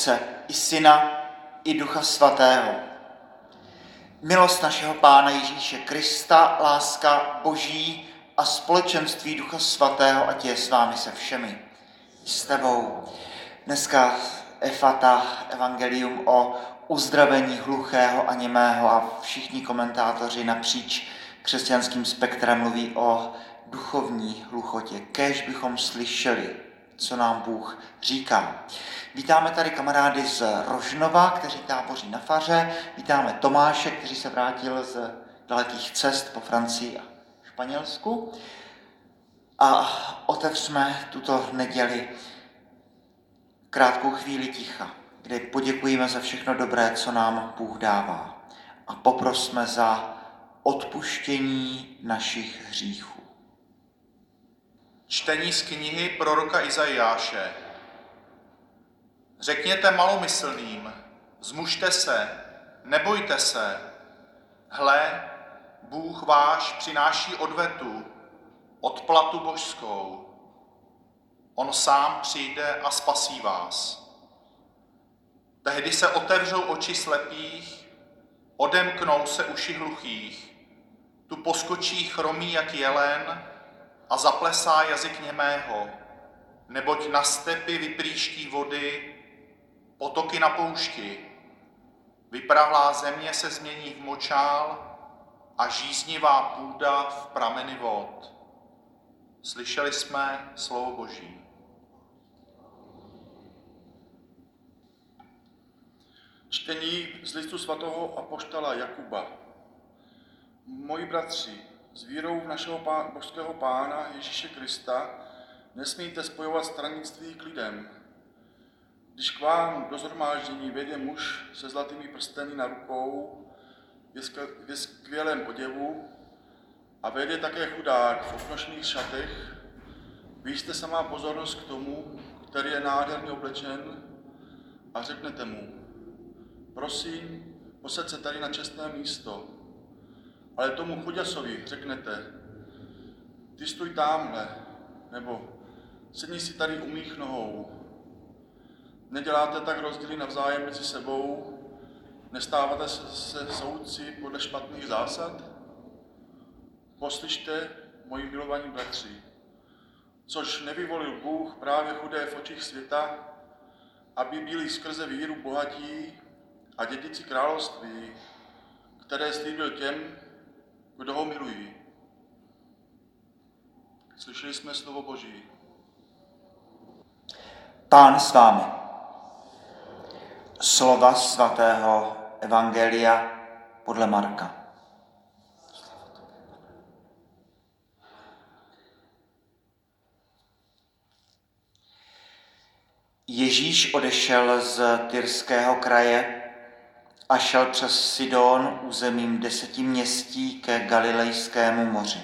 Otce i Syna i Ducha Svatého. Milost našeho Pána Ježíše Krista, láska Boží a společenství Ducha Svatého, ať je s vámi se všemi. S tebou. Dneska Efata, evangelium o uzdravení hluchého a němého a všichni komentátoři napříč křesťanským spektrem mluví o duchovní hluchotě. Kež bychom slyšeli, co nám Bůh říká. Vítáme tady kamarády z Rožnova, kteří táboří na faře. Vítáme Tomáše, který se vrátil z dalekých cest po Francii a Španělsku. A otevřme tuto neděli krátkou chvíli ticha, kde poděkujeme za všechno dobré, co nám Bůh dává. A poprosme za odpuštění našich hříchů. Čtení z knihy proroka Izajáše. Řekněte malomyslným, zmužte se, nebojte se. Hle, Bůh váš přináší odvetu, odplatu božskou. On sám přijde a spasí vás. Tehdy se otevřou oči slepých, odemknou se uši hluchých, tu poskočí chromí jak jelen a zaplesá jazyk němého, neboť na stepy vyprýští vody, potoky na poušti. Vyprahlá země se změní v močál a žíznivá půda v prameny vod. Slyšeli jsme slovo Boží. Čtení z listu svatého apoštola Jakuba. Moji bratři, s vírou v našeho pán, božského pána Ježíše Krista nesmíte spojovat stranictví k lidem. Když k vám do zhromáždění vede muž se zlatými prsteny na rukou, ve skvělém oděvu a vede také chudák v oknošných šatech, vy jste samá pozornost k tomu, který je nádherně oblečen a řeknete mu, prosím, posaď se tady na čestné místo. Ale tomu chuděsovi řeknete, ty stůj tamhle, nebo sedni si tady u mých nohou. Neděláte tak rozdíly navzájem mezi sebou, nestáváte se soudci podle špatných zásad? Poslyšte, moji milovaní bratři, což nevyvolil Bůh právě chudé v očích světa, aby byli skrze víru bohatí a dědici království, které slíbil těm, kdo ho milují. Slyšeli jsme slovo Boží. Pán s vámi. Slova svatého Evangelia podle Marka. Ježíš odešel z Tyrského kraje a šel přes Sidon územím deseti městí ke Galilejskému moři.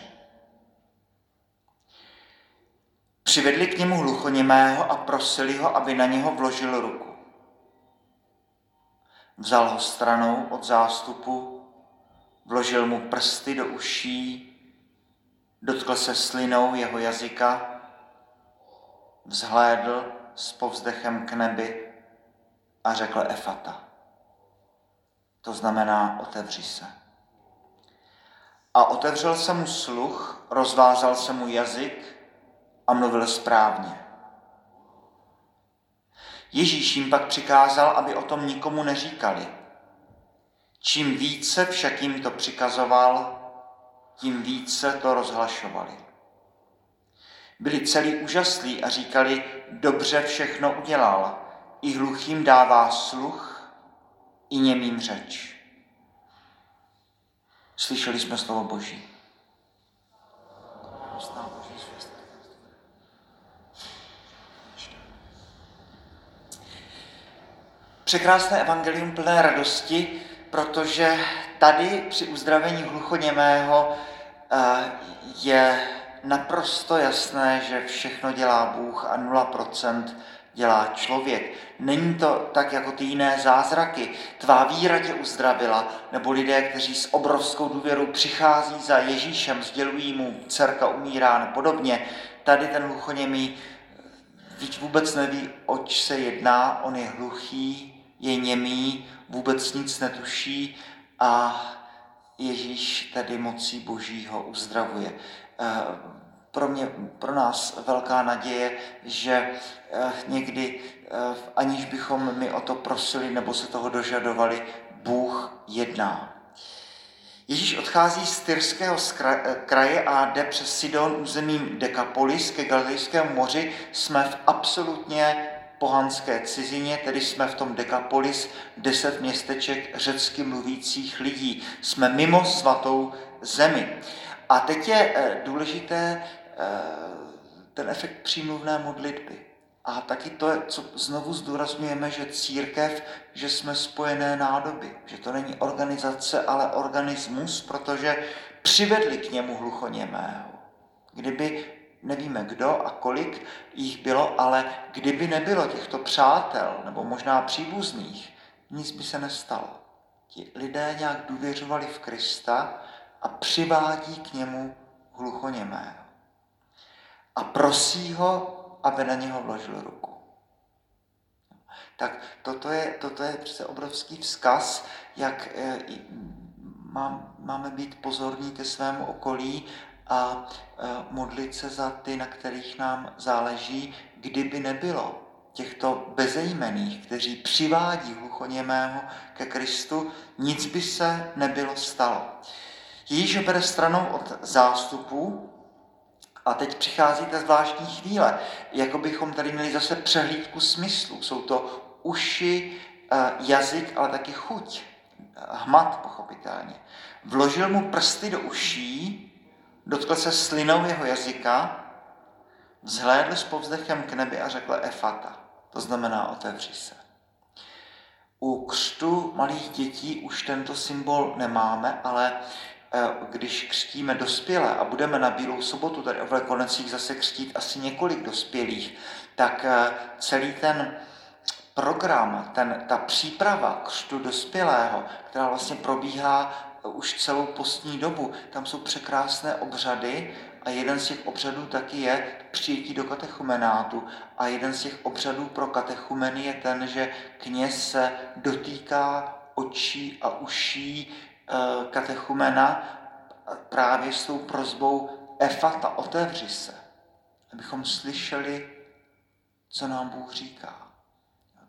Přivedli k němu hluchoněmého a prosili ho, aby na něho vložil ruku. Vzal ho stranou od zástupu, vložil mu prsty do uší, dotkl se slinou jeho jazyka, vzhlédl s povzdechem k nebi a řekl Efata. To znamená, otevři se. A otevřel se mu sluch, rozvázal se mu jazyk a mluvil správně. Ježíš jim pak přikázal, aby o tom nikomu neříkali. Čím více však jim to přikazoval, tím více to rozhlašovali. Byli celý úžaslí a říkali, dobře všechno udělal, i hluchým dává sluch i němým řeč. Slyšeli jsme slovo Boží. Překrásné evangelium plné radosti, protože tady při uzdravení hluchoněmého eh, je naprosto jasné, že všechno dělá Bůh a 0% dělá člověk. Není to tak jako ty jiné zázraky. Tvá víra tě uzdravila, nebo lidé, kteří s obrovskou důvěrou přichází za Ježíšem, sdělují mu, dcerka umírá a podobně. Tady ten hluchoněmý Vždyť vůbec neví, oč se jedná, on je hluchý, je němý, vůbec nic netuší a Ježíš tady mocí Boží ho uzdravuje. Eh, pro mě, pro nás velká naděje, že eh, někdy, eh, aniž bychom my o to prosili nebo se toho dožadovali, Bůh jedná. Ježíš odchází z Tyrského kraje a jde přes Sidon územím Dekapolis ke Galilejskému moři. Jsme v absolutně pohanské cizině, tedy jsme v tom Dekapolis, deset městeček řecky mluvících lidí. Jsme mimo svatou zemi. A teď je eh, důležité eh, ten efekt přímluvné modlitby. A taky to, co znovu zdůrazňujeme, že církev, že jsme spojené nádoby, že to není organizace, ale organismus, protože přivedli k němu hluchoněmého. Kdyby, nevíme kdo a kolik jich bylo, ale kdyby nebylo těchto přátel, nebo možná příbuzných, nic by se nestalo. Ti lidé nějak důvěřovali v Krista a přivádí k němu hluchoněmého. A prosí ho, aby na něho vložil ruku. Tak toto je, toto je přece obrovský vzkaz, jak eh, máme být pozorní ke svému okolí a eh, modlit se za ty, na kterých nám záleží, kdyby nebylo těchto bezejmených, kteří přivádí hluchoněmého ke Kristu, nic by se nebylo stalo. Ježíš bere stranou od zástupu a teď přichází ta zvláštní chvíle, jako bychom tady měli zase přehlídku smyslu. Jsou to uši, eh, jazyk, ale taky chuť. Hmat, pochopitelně. Vložil mu prsty do uší, dotkl se slinou jeho jazyka, vzhlédl s povzdechem k nebi a řekl efata. To znamená otevři se. U křtu malých dětí už tento symbol nemáme, ale když křtíme dospělé a budeme na Bílou sobotu tady o Velikonocích zase křtít asi několik dospělých, tak eh, celý ten program, ten, ta příprava křtu dospělého, která vlastně probíhá eh, už celou postní dobu, tam jsou překrásné obřady a jeden z těch obřadů taky je přijetí do katechumenátu. A jeden z těch obřadů pro katechumeny je ten, že kněz se dotýká očí a uší Eh, katechumena právě s tou prozbou Efata, otevři se, abychom slyšeli, co nám Bůh říká.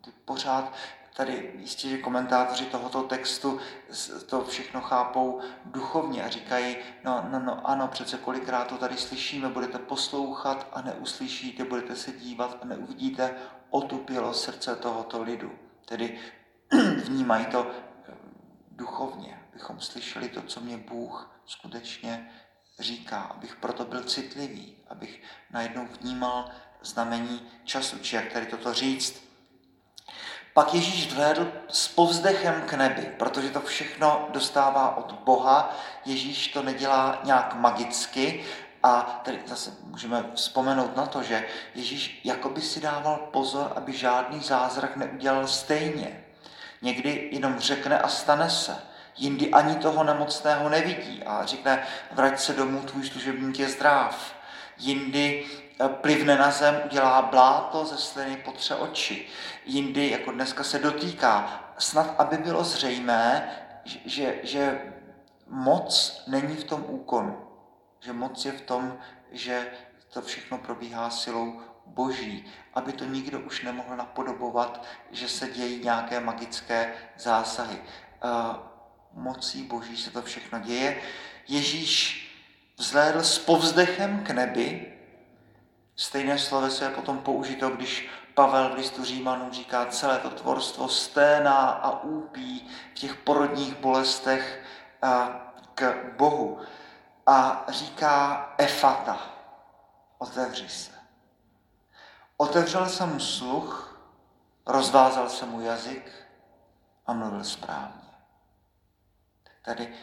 Ty pořád tady jistě, že komentátoři tohoto textu to všechno chápou duchovně a říkají, no, no, no ano, přece kolikrát to tady slyšíme, budete poslouchat a neuslyšíte, budete se dívat a neuvidíte, otupělo srdce tohoto lidu. Tedy vnímají to duchovně abychom slyšeli to, co mě Bůh skutečně říká, abych proto byl citlivý, abych najednou vnímal znamení času, či jak tady toto říct. Pak Ježíš vhlédl s povzdechem k nebi, protože to všechno dostává od Boha. Ježíš to nedělá nějak magicky, a tady zase můžeme vzpomenout na to, že Ježíš jakoby si dával pozor, aby žádný zázrak neudělal stejně. Někdy jenom řekne a stane se. Jindy ani toho nemocného nevidí a řekne, vrať se domů, tvůj služebník je zdrav. Jindy eh, plivne na zem, udělá bláto ze sliny potře oči. Jindy, jako dneska, se dotýká. Snad, aby bylo zřejmé, že, že moc není v tom úkonu. Že moc je v tom, že to všechno probíhá silou boží, aby to nikdo už nemohl napodobovat, že se dějí nějaké magické zásahy. Mocí boží se to všechno děje. Ježíš vzhlédl s povzdechem k nebi. Stejné sloveso je potom použito, když Pavel v listu Římanům říká, celé to tvorstvo sténá a úpí v těch porodních bolestech k Bohu. A říká efata, otevři se. Otevřel jsem mu sluch, rozvázal jsem mu jazyk a mluvil správně. Tady,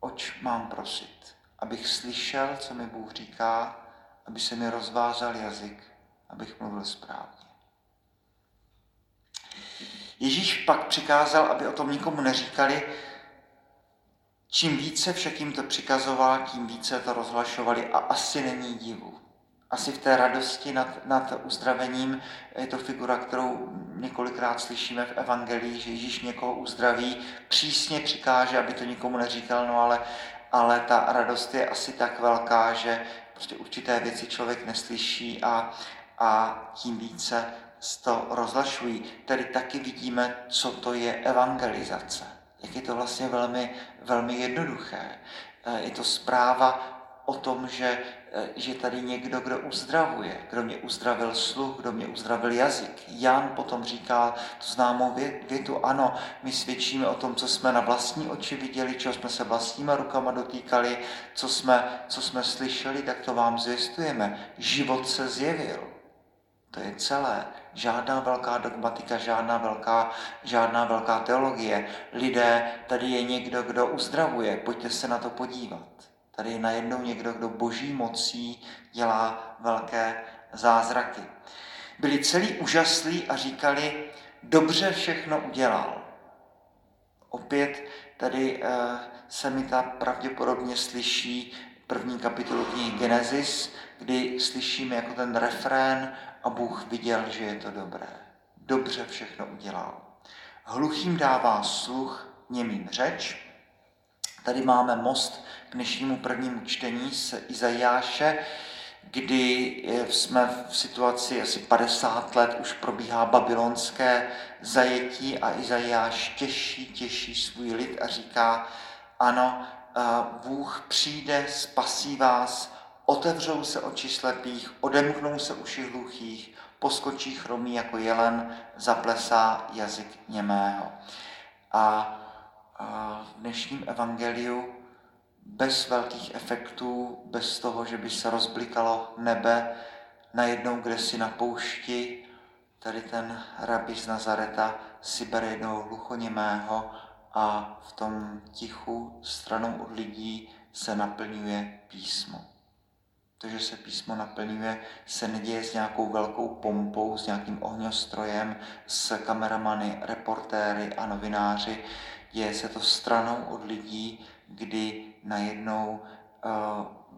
oč mám prosit? Abych slyšel, co mi Bůh říká, aby se mi rozvázal jazyk, abych mluvil správně. Ježíš pak přikázal, aby o tom nikomu neříkali, čím více však jim to přikazoval, tím více to rozhlašovali a asi není divu. Asi v té radosti nad, nad uzdravením je to figura, kterou několikrát slyšíme v Evangelii, že Ježíš někoho uzdraví, přísně přikáže, aby to nikomu neříkal, no ale, ale ta radost je asi tak velká, že prostě určité věci člověk neslyší a, a tím více to rozlašují. Tedy taky vidíme, co to je evangelizace. Jak je to vlastně velmi, velmi jednoduché. Je to zpráva o tom, že, eh, že tady někdo, kdo uzdravuje, kdo mě uzdravil sluch, kdo mě uzdravil jazyk. Jan potom říká tu známou větu, ano, my svědčíme o tom, co jsme na vlastní oči viděli, čeho jsme se vlastníma rukama dotýkali, co jsme, co jsme slyšeli, tak to vám zvěstujeme. Život se zjevil. To je celé. Žádná velká dogmatika, žádná velká, žádná velká teologie. Lidé, tady je někdo, kdo uzdravuje, pojďte se na to podívat. Tady je najednou někdo, kdo boží mocí dělá velké zázraky. Byli celý úžaslí a říkali, dobře všechno udělal. Opět tady uh, se mi ta pravděpodobně slyší první kapitolu knihy Genesis, kdy slyšíme jako ten refrén a Bůh viděl, že je to dobré. Dobře všechno udělal. Hluchým dává sluch, němým řeč. Tady máme most k dnešnímu prvnímu čtení z Izajáše, kdy jsme v situaci asi 50 let, už probíhá babylonské zajetí a Izajáš těší, těší svůj lid a říká, ano, Bůh přijde, spasí vás, otevřou se oči slepých, odemknou se uši hluchých, poskočí chromí jako jelen, zaplesá jazyk němého. A v dnešním evangeliu bez velkých efektů, bez toho, že by se rozblikalo nebe, najednou kde si na poušti, tady ten rabi z Nazareta si bere jednoho hluchoněmého a v tom tichu stranou od lidí se naplňuje písmo. To, že se písmo naplňuje, se neděje s nějakou velkou pompou, s nějakým ohňostrojem, s kameramany, reportéry a novináři. Děje se to stranou od lidí, kdy najednou uh,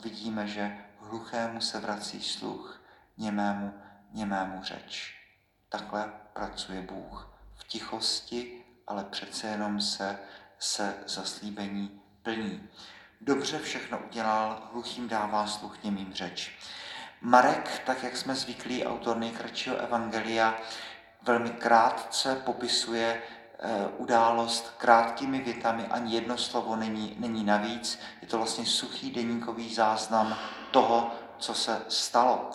vidíme, že hluchému se vrací sluch, němému, němému řeč. Takhle pracuje Bůh v tichosti, ale přece jenom se, se zaslíbení plní. Dobře všechno udělal, hluchým dává sluch němým řeč. Marek, tak jak jsme zvyklí, autor nejkratšího evangelia, velmi krátce popisuje Eh, událost krátkými větami, ani jedno slovo není, není navíc. Je to vlastně suchý deníkový záznam toho, co se stalo.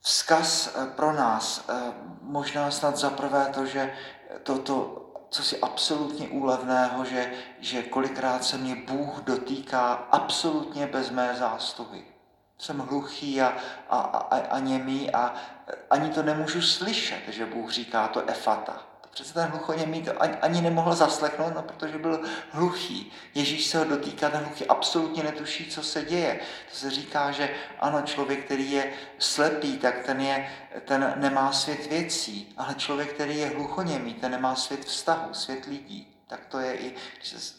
Vzkaz eh, pro nás, eh, možná snad zaprvé to, že toto, co si absolutně úlevného, že, že kolikrát se mě Bůh dotýká absolutně bez mé zástupy. Jsem hluchý a, a, a, a němý a ani to nemůžu slyšet, že Bůh říká to efata. Přece ten hluchoněmý to ani, ani nemohl zaslechnout, no, protože byl hluchý. Ježíš se ho dotýká, ten hluchý absolutně netuší, co se děje. To se říká, že ano, člověk, který je slepý, tak ten, je, ten nemá svět věcí, ale člověk, který je hluchoněmý, ten nemá svět vztahu, svět lidí. Tak to je i, když se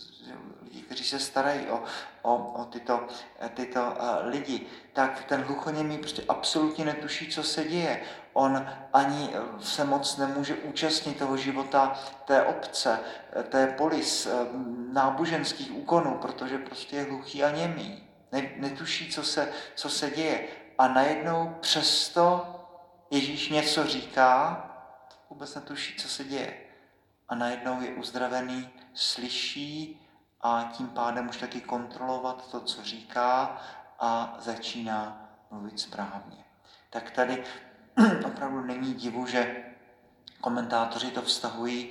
lidi, kteří se starají o, o, o tyto, tyto uh, lidi, tak ten hluchoněmý prostě absolutně netuší, co se děje. On ani se moc nemůže účastnit toho života té obce, té polis, náboženských úkonů, protože prostě je hluchý a němý. Netuší, co se, co se děje. A najednou přesto Ježíš něco říká, vůbec netuší, co se děje. A najednou je uzdravený, slyší a tím pádem už taky kontrolovat to, co říká a začíná mluvit správně. Tak tady opravdu není divu, že komentátoři to vztahují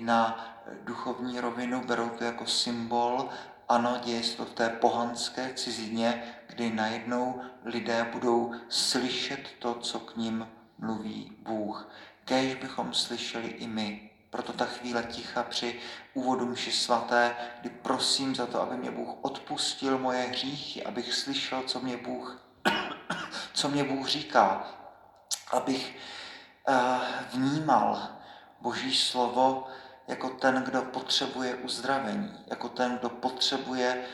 na duchovní rovinu, berou to jako symbol. Ano, děje se to v té pohanské cizině, kdy najednou lidé budou slyšet to, co k ním mluví Bůh. Kéž bychom slyšeli i my proto ta chvíle ticha při úvodu mši svaté, kdy prosím za to, aby mě Bůh odpustil moje hříchy, abych slyšel, co mě Bůh, co mě Bůh říká, abych uh, vnímal Boží slovo jako ten, kdo potřebuje uzdravení, jako ten, kdo potřebuje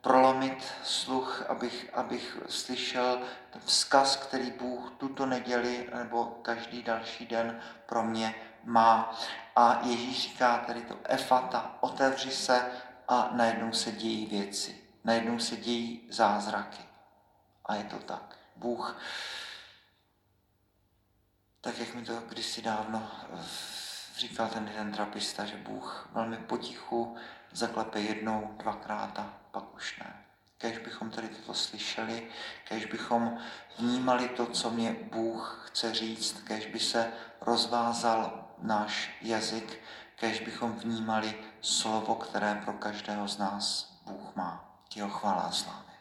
prolomit sluch, abych, abych slyšel ten vzkaz, který Bůh tuto neděli nebo každý další den pro mě má. A Ježíš říká tady to efata, otevři se a najednou se dějí věci. Najednou se dějí zázraky. A je to tak. Bůh, tak jak mi to kdysi dávno říkal ten jeden trapista, že Bůh velmi potichu zaklepe jednou, dvakrát a pak už ne. Kež bychom tady toto slyšeli, kež bychom vnímali to, co mě Bůh chce říct, kež by se rozvázal náš jazyk, kež bychom vnímali slovo, které pro každého z nás Bůh má. Jeho chvála a slávy.